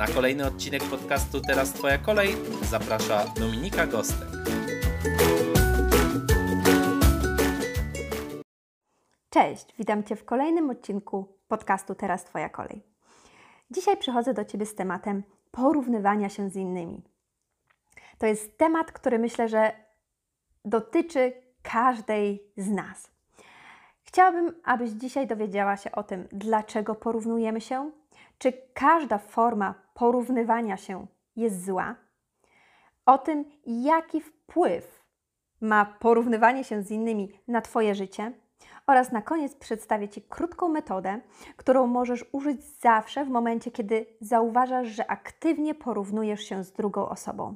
Na kolejny odcinek podcastu Teraz Twoja kolej zaprasza Dominika Gostek. Cześć, witam Cię w kolejnym odcinku podcastu Teraz Twoja kolej. Dzisiaj przychodzę do Ciebie z tematem porównywania się z innymi. To jest temat, który myślę, że dotyczy każdej z nas. Chciałabym, abyś dzisiaj dowiedziała się o tym, dlaczego porównujemy się, czy każda forma porównywania się jest zła, o tym, jaki wpływ ma porównywanie się z innymi na Twoje życie oraz na koniec przedstawię Ci krótką metodę, którą możesz użyć zawsze w momencie, kiedy zauważasz, że aktywnie porównujesz się z drugą osobą.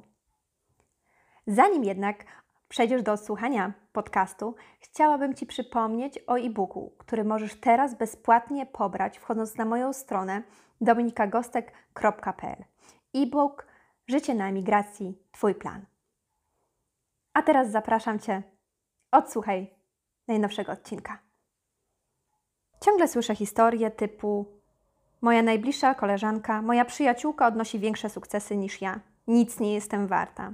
Zanim jednak przejdziesz do odsłuchania podcastu, chciałabym Ci przypomnieć o e-booku, który możesz teraz bezpłatnie pobrać, wchodząc na moją stronę dominikagostek.pl. E-book Życie na emigracji Twój plan. A teraz zapraszam Cię, odsłuchaj najnowszego odcinka. Ciągle słyszę historie typu Moja najbliższa koleżanka, moja przyjaciółka odnosi większe sukcesy niż ja. Nic nie jestem warta.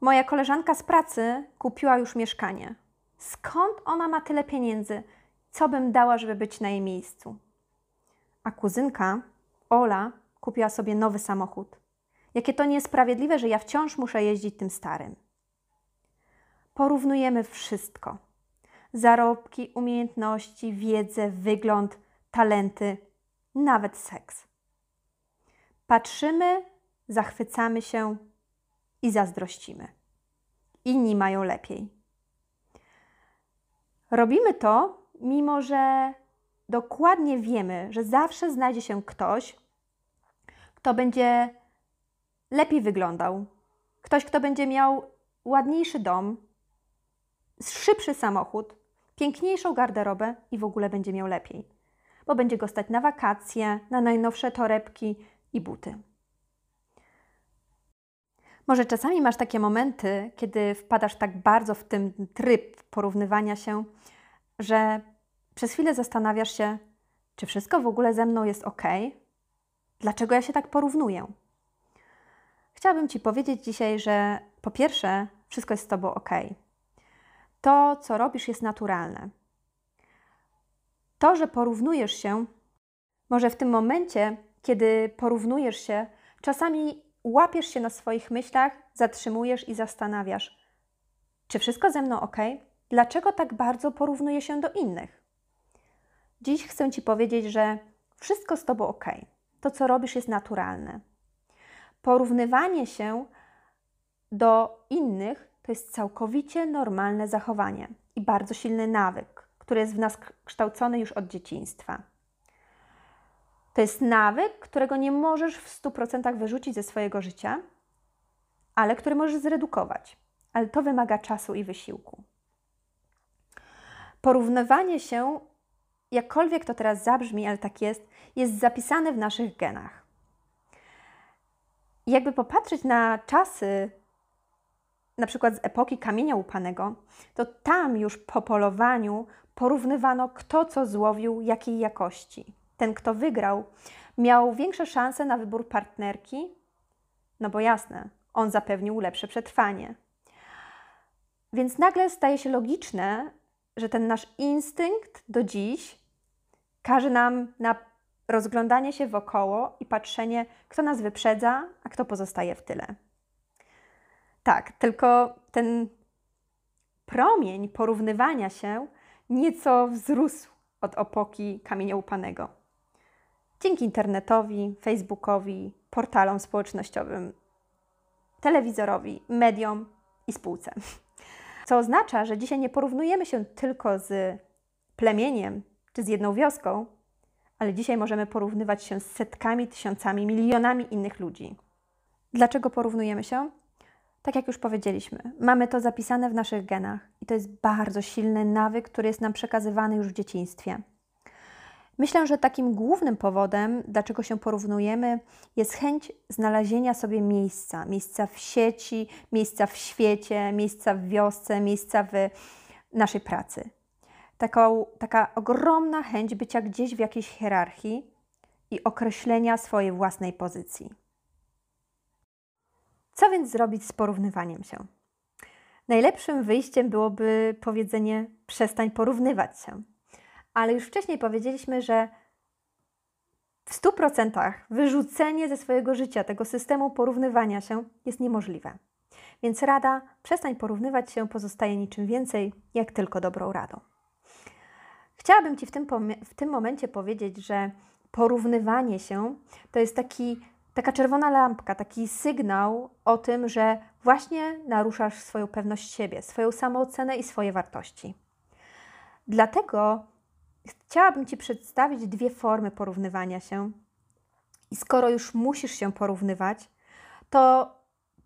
Moja koleżanka z pracy kupiła już mieszkanie. Skąd ona ma tyle pieniędzy? Co bym dała, żeby być na jej miejscu? A kuzynka, Ola, kupiła sobie nowy samochód. Jakie to niesprawiedliwe, że ja wciąż muszę jeździć tym starym. Porównujemy wszystko: zarobki, umiejętności, wiedzę, wygląd, talenty, nawet seks. Patrzymy, zachwycamy się i zazdrościmy. Inni mają lepiej. Robimy to, mimo że dokładnie wiemy, że zawsze znajdzie się ktoś, kto będzie lepiej wyglądał, ktoś, kto będzie miał ładniejszy dom, szybszy samochód, piękniejszą garderobę i w ogóle będzie miał lepiej, bo będzie go stać na wakacje, na najnowsze torebki i buty. Może czasami masz takie momenty, kiedy wpadasz tak bardzo w ten tryb porównywania się, że przez chwilę zastanawiasz się, czy wszystko w ogóle ze mną jest ok? Dlaczego ja się tak porównuję? Chciałabym Ci powiedzieć dzisiaj, że po pierwsze, wszystko jest z Tobą ok. To, co robisz, jest naturalne. To, że porównujesz się, może w tym momencie, kiedy porównujesz się, czasami łapiesz się na swoich myślach, zatrzymujesz i zastanawiasz, czy wszystko ze mną ok? Dlaczego tak bardzo porównuję się do innych? Dziś chcę Ci powiedzieć, że wszystko z Tobą ok. To, co robisz, jest naturalne. Porównywanie się do innych to jest całkowicie normalne zachowanie i bardzo silny nawyk, który jest w nas kształcony już od dzieciństwa. To jest nawyk, którego nie możesz w 100% wyrzucić ze swojego życia, ale który możesz zredukować. Ale to wymaga czasu i wysiłku. Porównywanie się, jakkolwiek to teraz zabrzmi, ale tak jest, jest zapisane w naszych genach. Jakby popatrzeć na czasy, na przykład z epoki kamienia łupanego, to tam już po polowaniu porównywano, kto co złowił, jakiej jakości ten, kto wygrał, miał większe szanse na wybór partnerki, no bo jasne, on zapewnił lepsze przetrwanie. Więc nagle staje się logiczne, że ten nasz instynkt do dziś każe nam na rozglądanie się wokoło i patrzenie, kto nas wyprzedza, a kto pozostaje w tyle. Tak, tylko ten promień porównywania się nieco wzrósł od opoki kamienia upanego dzięki internetowi, Facebookowi, portalom społecznościowym, telewizorowi, mediom i spółce. Co oznacza, że dzisiaj nie porównujemy się tylko z plemieniem czy z jedną wioską, ale dzisiaj możemy porównywać się z setkami, tysiącami, milionami innych ludzi. Dlaczego porównujemy się? Tak jak już powiedzieliśmy, mamy to zapisane w naszych genach i to jest bardzo silny nawyk, który jest nam przekazywany już w dzieciństwie. Myślę, że takim głównym powodem, dlaczego się porównujemy, jest chęć znalezienia sobie miejsca. Miejsca w sieci, miejsca w świecie, miejsca w wiosce, miejsca w naszej pracy. Taką, taka ogromna chęć bycia gdzieś w jakiejś hierarchii i określenia swojej własnej pozycji. Co więc zrobić z porównywaniem się? Najlepszym wyjściem byłoby powiedzenie: przestań porównywać się ale już wcześniej powiedzieliśmy, że w 100% wyrzucenie ze swojego życia tego systemu porównywania się jest niemożliwe. Więc rada, przestań porównywać się, pozostaje niczym więcej, jak tylko dobrą radą. Chciałabym Ci w tym, w tym momencie powiedzieć, że porównywanie się to jest taki, taka czerwona lampka, taki sygnał o tym, że właśnie naruszasz swoją pewność siebie, swoją samoocenę i swoje wartości. Dlatego Chciałabym Ci przedstawić dwie formy porównywania się. I skoro już musisz się porównywać, to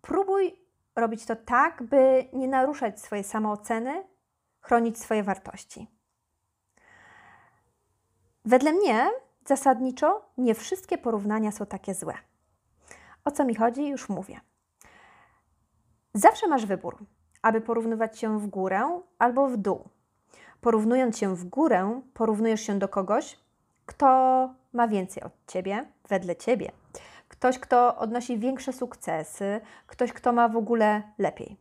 próbuj robić to tak, by nie naruszać swojej samooceny, chronić swoje wartości. Wedle mnie zasadniczo nie wszystkie porównania są takie złe. O co mi chodzi, już mówię. Zawsze masz wybór, aby porównywać się w górę albo w dół porównując się w górę, porównujesz się do kogoś, kto ma więcej od ciebie, wedle ciebie. Ktoś, kto odnosi większe sukcesy, ktoś, kto ma w ogóle lepiej.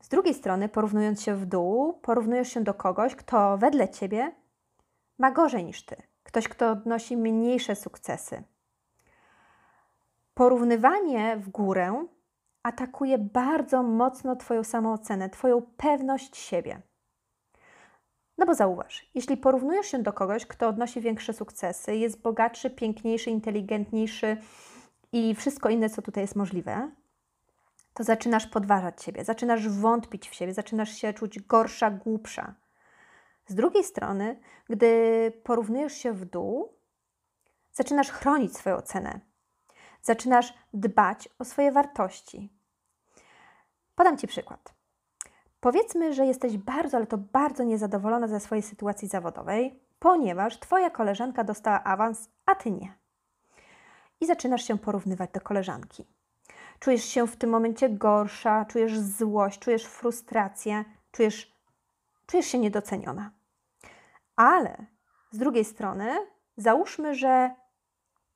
Z drugiej strony, porównując się w dół, porównujesz się do kogoś, kto wedle ciebie ma gorzej niż ty. Ktoś, kto odnosi mniejsze sukcesy. Porównywanie w górę atakuje bardzo mocno Twoją samoocenę, Twoją pewność siebie. No bo zauważ, jeśli porównujesz się do kogoś, kto odnosi większe sukcesy, jest bogatszy, piękniejszy, inteligentniejszy i wszystko inne, co tutaj jest możliwe, to zaczynasz podważać siebie, zaczynasz wątpić w siebie, zaczynasz się czuć gorsza, głupsza. Z drugiej strony, gdy porównujesz się w dół, zaczynasz chronić swoją cenę, zaczynasz dbać o swoje wartości. Podam Ci przykład. Powiedzmy, że jesteś bardzo, ale to bardzo niezadowolona ze swojej sytuacji zawodowej, ponieważ Twoja koleżanka dostała awans, a Ty nie. I zaczynasz się porównywać do koleżanki. Czujesz się w tym momencie gorsza, czujesz złość, czujesz frustrację, czujesz, czujesz się niedoceniona. Ale z drugiej strony, załóżmy, że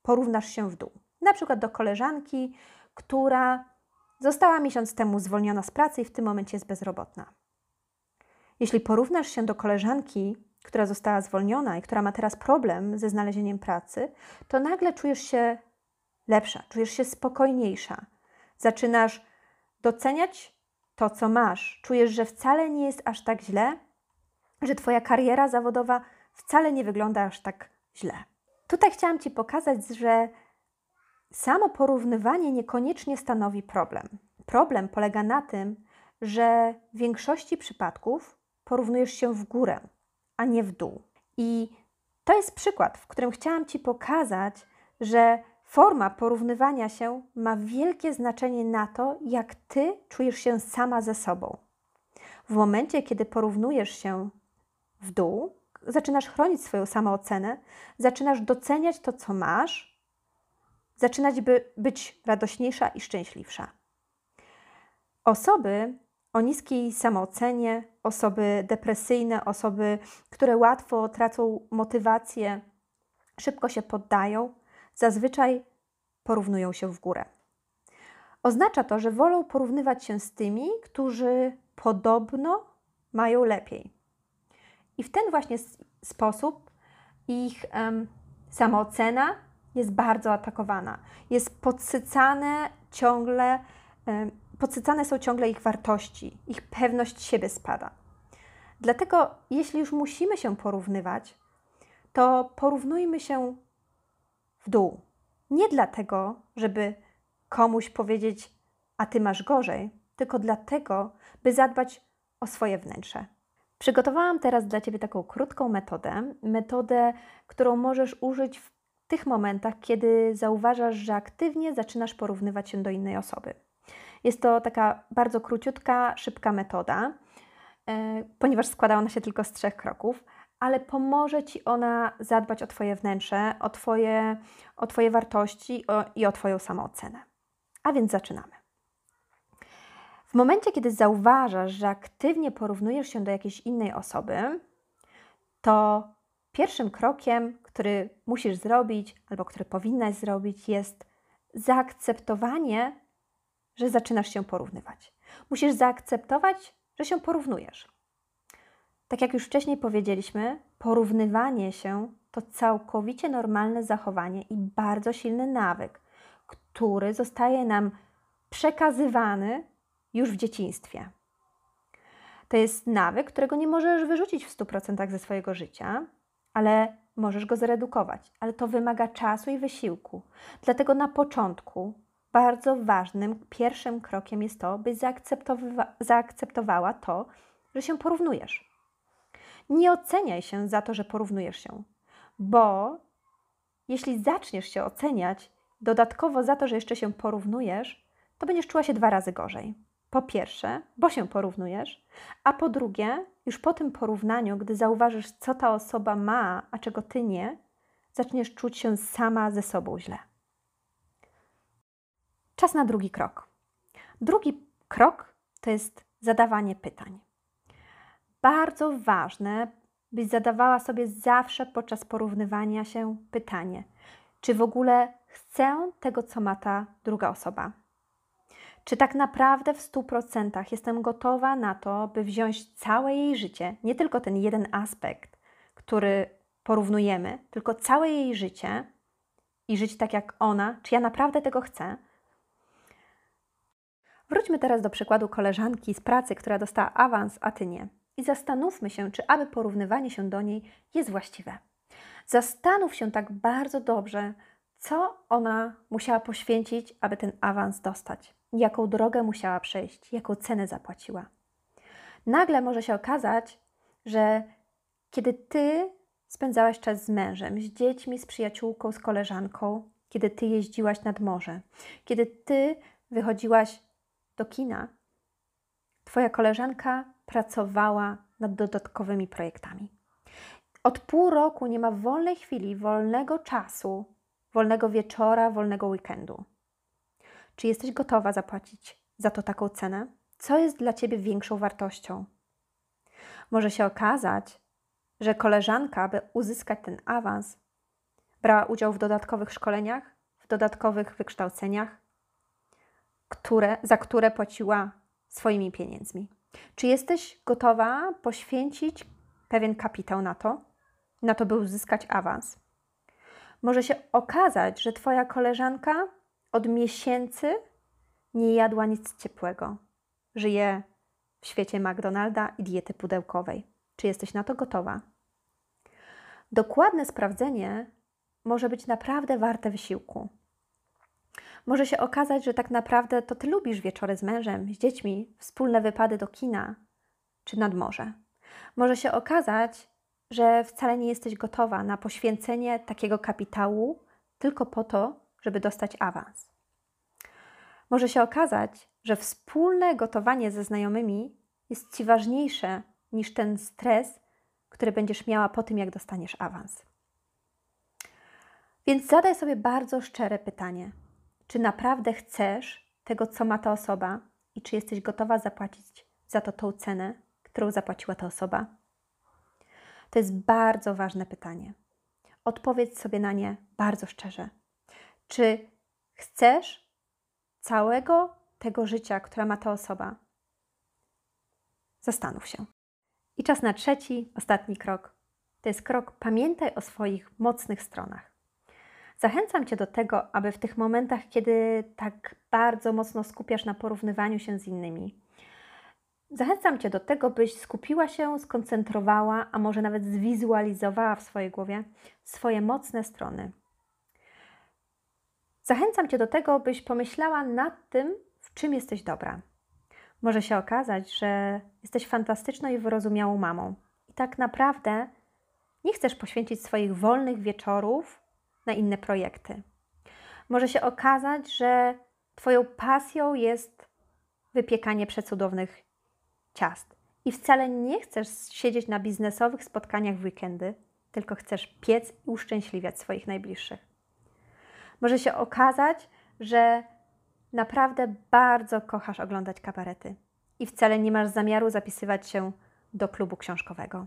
porównasz się w dół. Na przykład do koleżanki, która Została miesiąc temu zwolniona z pracy i w tym momencie jest bezrobotna. Jeśli porównasz się do koleżanki, która została zwolniona i która ma teraz problem ze znalezieniem pracy, to nagle czujesz się lepsza, czujesz się spokojniejsza. Zaczynasz doceniać to, co masz. Czujesz, że wcale nie jest aż tak źle, że Twoja kariera zawodowa wcale nie wygląda aż tak źle. Tutaj chciałam Ci pokazać, że Samo porównywanie niekoniecznie stanowi problem. Problem polega na tym, że w większości przypadków porównujesz się w górę, a nie w dół. I to jest przykład, w którym chciałam Ci pokazać, że forma porównywania się ma wielkie znaczenie na to, jak Ty czujesz się sama ze sobą. W momencie, kiedy porównujesz się w dół, zaczynasz chronić swoją samoocenę, zaczynasz doceniać to, co masz, zaczynać by być radośniejsza i szczęśliwsza. Osoby o niskiej samoocenie, osoby depresyjne, osoby, które łatwo tracą motywację, szybko się poddają, zazwyczaj porównują się w górę. Oznacza to, że wolą porównywać się z tymi, którzy podobno mają lepiej. I w ten właśnie sposób ich um, samoocena jest bardzo atakowana. Jest podsycane ciągle, podsycane są ciągle ich wartości, ich pewność siebie spada. Dlatego, jeśli już musimy się porównywać, to porównujmy się w dół. Nie dlatego, żeby komuś powiedzieć, a ty masz gorzej, tylko dlatego, by zadbać o swoje wnętrze. Przygotowałam teraz dla Ciebie taką krótką metodę, metodę, którą możesz użyć w tych momentach, kiedy zauważasz, że aktywnie zaczynasz porównywać się do innej osoby. Jest to taka bardzo króciutka, szybka metoda, e, ponieważ składa ona się tylko z trzech kroków, ale pomoże Ci ona zadbać o Twoje wnętrze, o Twoje, o twoje wartości i o Twoją samoocenę. A więc zaczynamy. W momencie, kiedy zauważasz, że aktywnie porównujesz się do jakiejś innej osoby, to pierwszym krokiem, który musisz zrobić albo który powinnaś zrobić, jest zaakceptowanie, że zaczynasz się porównywać. Musisz zaakceptować, że się porównujesz. Tak jak już wcześniej powiedzieliśmy, porównywanie się to całkowicie normalne zachowanie i bardzo silny nawyk, który zostaje nam przekazywany już w dzieciństwie. To jest nawyk, którego nie możesz wyrzucić w 100% ze swojego życia, ale możesz go zredukować. Ale to wymaga czasu i wysiłku. Dlatego na początku bardzo ważnym pierwszym krokiem jest to, byś zaakceptowa zaakceptowała to, że się porównujesz. Nie oceniaj się za to, że porównujesz się, bo jeśli zaczniesz się oceniać dodatkowo za to, że jeszcze się porównujesz, to będziesz czuła się dwa razy gorzej. Po pierwsze, bo się porównujesz, a po drugie, już po tym porównaniu, gdy zauważysz, co ta osoba ma, a czego ty nie, zaczniesz czuć się sama ze sobą źle. Czas na drugi krok. Drugi krok to jest zadawanie pytań. Bardzo ważne, byś zadawała sobie zawsze podczas porównywania się pytanie, czy w ogóle chcę tego, co ma ta druga osoba. Czy tak naprawdę w 100% jestem gotowa na to, by wziąć całe jej życie, nie tylko ten jeden aspekt, który porównujemy, tylko całe jej życie i żyć tak jak ona? Czy ja naprawdę tego chcę? Wróćmy teraz do przykładu koleżanki z pracy, która dostała awans, a ty nie. I zastanówmy się, czy aby porównywanie się do niej jest właściwe. Zastanów się tak bardzo dobrze, co ona musiała poświęcić, aby ten awans dostać jaką drogę musiała przejść, jaką cenę zapłaciła. Nagle może się okazać, że kiedy ty spędzałaś czas z mężem, z dziećmi, z przyjaciółką, z koleżanką, kiedy ty jeździłaś nad morze, kiedy ty wychodziłaś do kina, twoja koleżanka pracowała nad dodatkowymi projektami. Od pół roku nie ma wolnej chwili, wolnego czasu, wolnego wieczora, wolnego weekendu. Czy jesteś gotowa zapłacić za to taką cenę? Co jest dla ciebie większą wartością? Może się okazać, że koleżanka, by uzyskać ten awans, brała udział w dodatkowych szkoleniach, w dodatkowych wykształceniach, które, za które płaciła swoimi pieniędzmi. Czy jesteś gotowa poświęcić pewien kapitał na to, na to, by uzyskać awans? Może się okazać, że Twoja koleżanka od miesięcy nie jadła nic ciepłego. Żyje w świecie McDonalda i diety pudełkowej. Czy jesteś na to gotowa? Dokładne sprawdzenie może być naprawdę warte wysiłku. Może się okazać, że tak naprawdę to ty lubisz wieczory z mężem, z dziećmi, wspólne wypady do kina czy nad morze. Może się okazać, że wcale nie jesteś gotowa na poświęcenie takiego kapitału tylko po to, żeby dostać awans. Może się okazać, że wspólne gotowanie ze znajomymi jest Ci ważniejsze niż ten stres, który będziesz miała po tym, jak dostaniesz awans. Więc zadaj sobie bardzo szczere pytanie: czy naprawdę chcesz tego, co ma ta osoba, i czy jesteś gotowa zapłacić za to tą cenę, którą zapłaciła ta osoba? To jest bardzo ważne pytanie. Odpowiedz sobie na nie bardzo szczerze. Czy chcesz całego tego życia, które ma ta osoba? Zastanów się. I czas na trzeci, ostatni krok. To jest krok pamiętaj o swoich mocnych stronach. Zachęcam Cię do tego, aby w tych momentach, kiedy tak bardzo mocno skupiasz na porównywaniu się z innymi, zachęcam Cię do tego, byś skupiła się, skoncentrowała, a może nawet zwizualizowała w swojej głowie swoje mocne strony, Zachęcam Cię do tego, byś pomyślała nad tym, w czym jesteś dobra. Może się okazać, że jesteś fantastyczną i wyrozumiałą mamą i tak naprawdę nie chcesz poświęcić swoich wolnych wieczorów na inne projekty. Może się okazać, że Twoją pasją jest wypiekanie przecudownych ciast. I wcale nie chcesz siedzieć na biznesowych spotkaniach w weekendy, tylko chcesz piec i uszczęśliwiać swoich najbliższych. Może się okazać, że naprawdę bardzo kochasz oglądać kabarety i wcale nie masz zamiaru zapisywać się do klubu książkowego.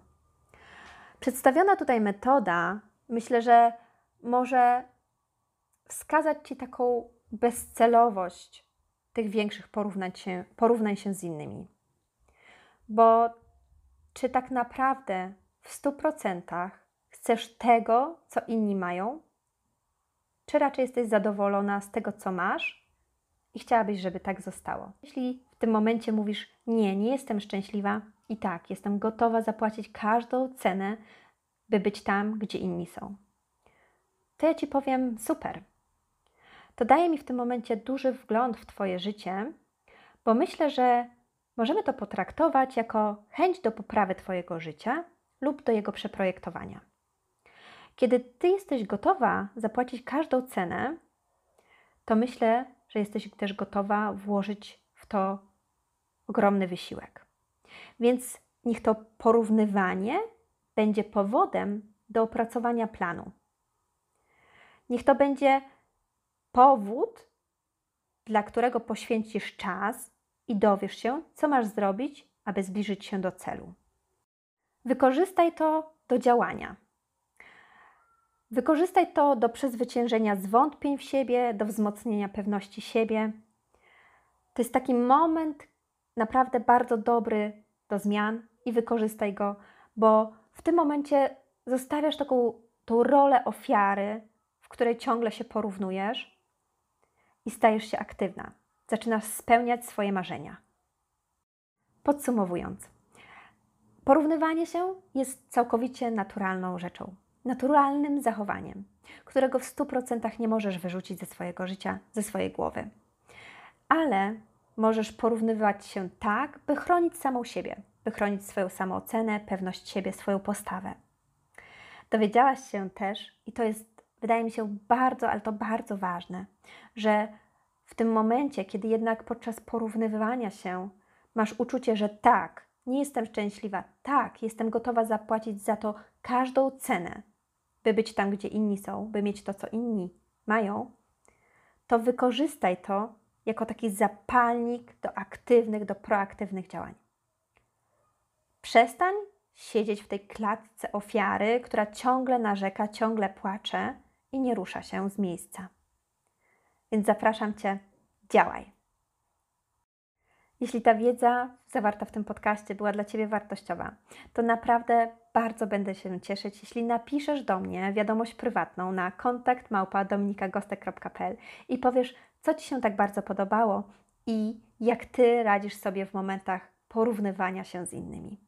Przedstawiona tutaj metoda myślę, że może wskazać Ci taką bezcelowość tych większych porównań się, porównań się z innymi. Bo czy tak naprawdę w 100% chcesz tego, co inni mają, czy raczej jesteś zadowolona z tego, co masz i chciałabyś, żeby tak zostało? Jeśli w tym momencie mówisz: Nie, nie jestem szczęśliwa, i tak, jestem gotowa zapłacić każdą cenę, by być tam, gdzie inni są, to ja ci powiem: super. To daje mi w tym momencie duży wgląd w Twoje życie, bo myślę, że możemy to potraktować jako chęć do poprawy Twojego życia lub do jego przeprojektowania. Kiedy Ty jesteś gotowa zapłacić każdą cenę, to myślę, że jesteś też gotowa włożyć w to ogromny wysiłek. Więc niech to porównywanie będzie powodem do opracowania planu. Niech to będzie powód, dla którego poświęcisz czas i dowiesz się, co masz zrobić, aby zbliżyć się do celu. Wykorzystaj to do działania. Wykorzystaj to do przezwyciężenia zwątpień w siebie, do wzmocnienia pewności siebie. To jest taki moment naprawdę bardzo dobry do zmian i wykorzystaj go, bo w tym momencie zostawiasz taką tą rolę ofiary, w której ciągle się porównujesz i stajesz się aktywna. Zaczynasz spełniać swoje marzenia. Podsumowując, porównywanie się jest całkowicie naturalną rzeczą naturalnym zachowaniem, którego w 100% nie możesz wyrzucić ze swojego życia, ze swojej głowy. Ale możesz porównywać się tak, by chronić samą siebie, by chronić swoją samoocenę, pewność siebie, swoją postawę. Dowiedziałaś się też, i to jest, wydaje mi się, bardzo, ale to bardzo ważne, że w tym momencie, kiedy jednak podczas porównywania się masz uczucie, że tak, nie jestem szczęśliwa, tak, jestem gotowa zapłacić za to każdą cenę, by być tam, gdzie inni są, by mieć to, co inni mają, to wykorzystaj to jako taki zapalnik do aktywnych, do proaktywnych działań. Przestań siedzieć w tej klatce ofiary, która ciągle narzeka, ciągle płacze i nie rusza się z miejsca. Więc zapraszam Cię, działaj. Jeśli ta wiedza zawarta w tym podcaście była dla Ciebie wartościowa, to naprawdę bardzo będę się cieszyć, jeśli napiszesz do mnie wiadomość prywatną na kontakt małpa.dominikagostek.pl i powiesz, co Ci się tak bardzo podobało i jak Ty radzisz sobie w momentach porównywania się z innymi.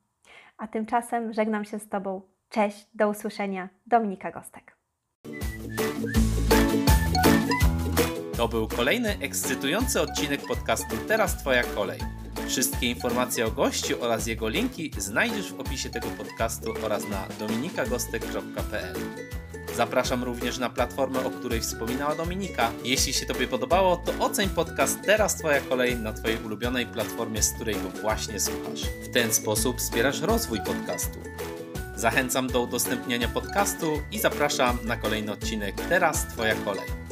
A tymczasem żegnam się z Tobą. Cześć, do usłyszenia. Dominika Gostek. To był kolejny ekscytujący odcinek podcastu Teraz Twoja kolej. Wszystkie informacje o gościu oraz jego linki znajdziesz w opisie tego podcastu oraz na dominikagostek.pl. Zapraszam również na platformę, o której wspominała Dominika. Jeśli się Tobie podobało, to oceń podcast Teraz Twoja kolej na Twojej ulubionej platformie, z której go właśnie słuchasz. W ten sposób wspierasz rozwój podcastu. Zachęcam do udostępniania podcastu i zapraszam na kolejny odcinek Teraz Twoja kolej.